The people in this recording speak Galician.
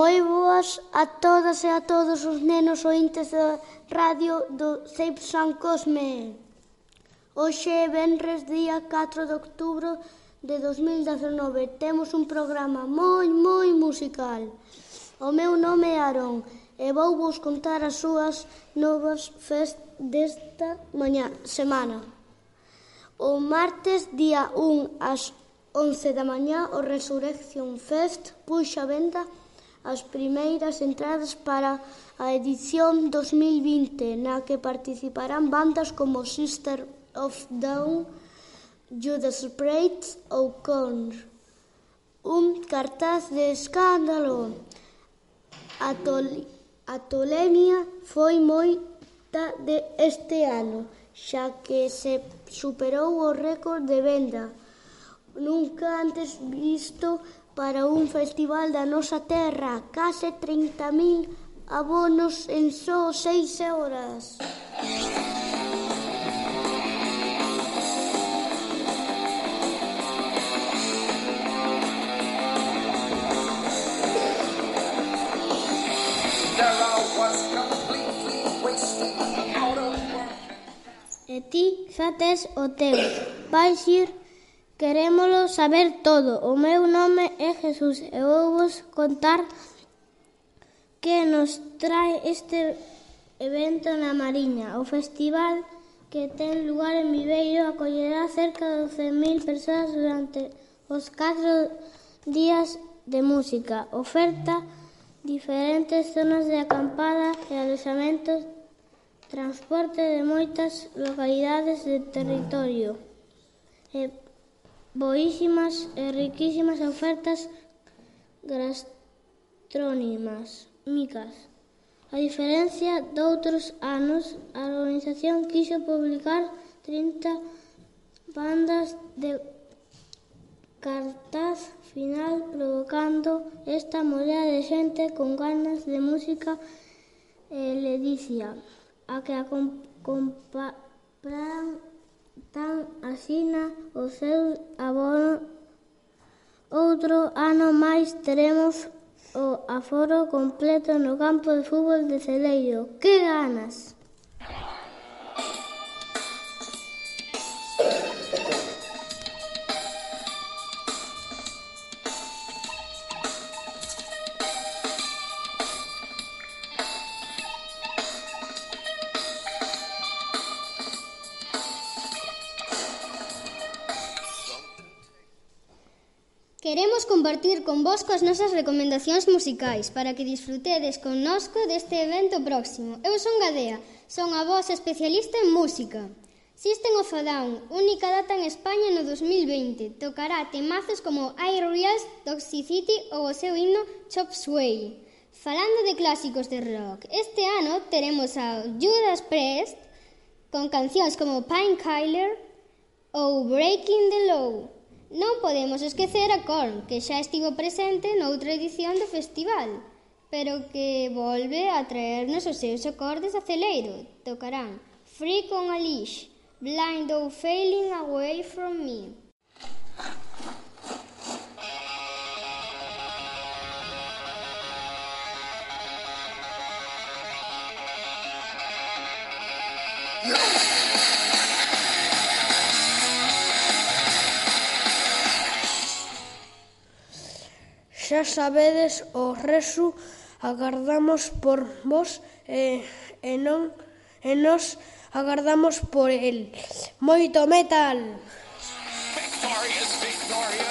Moi boas a todas e a todos os nenos ointes da radio do CEIP San Cosme. Hoxe é Benres, día 4 de outubro de 2019. Temos un programa moi, moi musical. O meu nome é Aarón e vou vos contar as súas novas fest desta mañá, semana. O martes, día 1, ás 11 da mañá, o Resurrection Fest puxa a venda as primeiras entradas para a edición 2020, na que participarán bandas como Sister of Down, Judas Priest ou Korn. Un cartaz de escándalo. A, tol a tolemia foi moita de este ano, xa que se superou o récord de venda nunca antes visto para un festival da nosa terra, case 30.000 abonos en só seis horas. E ti xa tes o teu. Vais ir Querémolo saber todo. O meu nome é Jesús e vou vos contar que nos trae este evento na Mariña. O festival que ten lugar en Viveiro acollerá cerca de 12.000 persoas durante os 4 días de música, oferta diferentes zonas de acampada e alojamentos, transporte de moitas localidades de territorio. E boísimas e riquísimas ofertas gastrónimas micas. A diferencia doutros anos, a organización quiso publicar 30 bandas de cartaz final provocando esta morea de xente con ganas de música eh, e ledicia a que a comp compraran tan asina o seu abono. Outro ano máis teremos o aforo completo no campo de fútbol de Celeiro. Que ganas! Queremos compartir convosco as nosas recomendacións musicais para que disfrutedes connosco deste evento próximo. Eu son Gadea, son a vos especialista en música. System of a Down, única data en España no 2020, tocará temazos como Air Reels, Toxicity ou o seu himno Chop Sway. Falando de clásicos de rock, este ano teremos a Judas Priest con cancións como Pine ou Breaking the Law. Non podemos esquecer a Corn, que xa estivo presente noutra edición do festival, pero que volve a traernos os seus acordes a celeiro. Tocarán Free con a Leash, Blind or Failing Away from Me. Yeah. Xa sabedes o resu, agardamos por vos e, e, non, e nos agardamos por el. Moito metal! Victorious, victorious.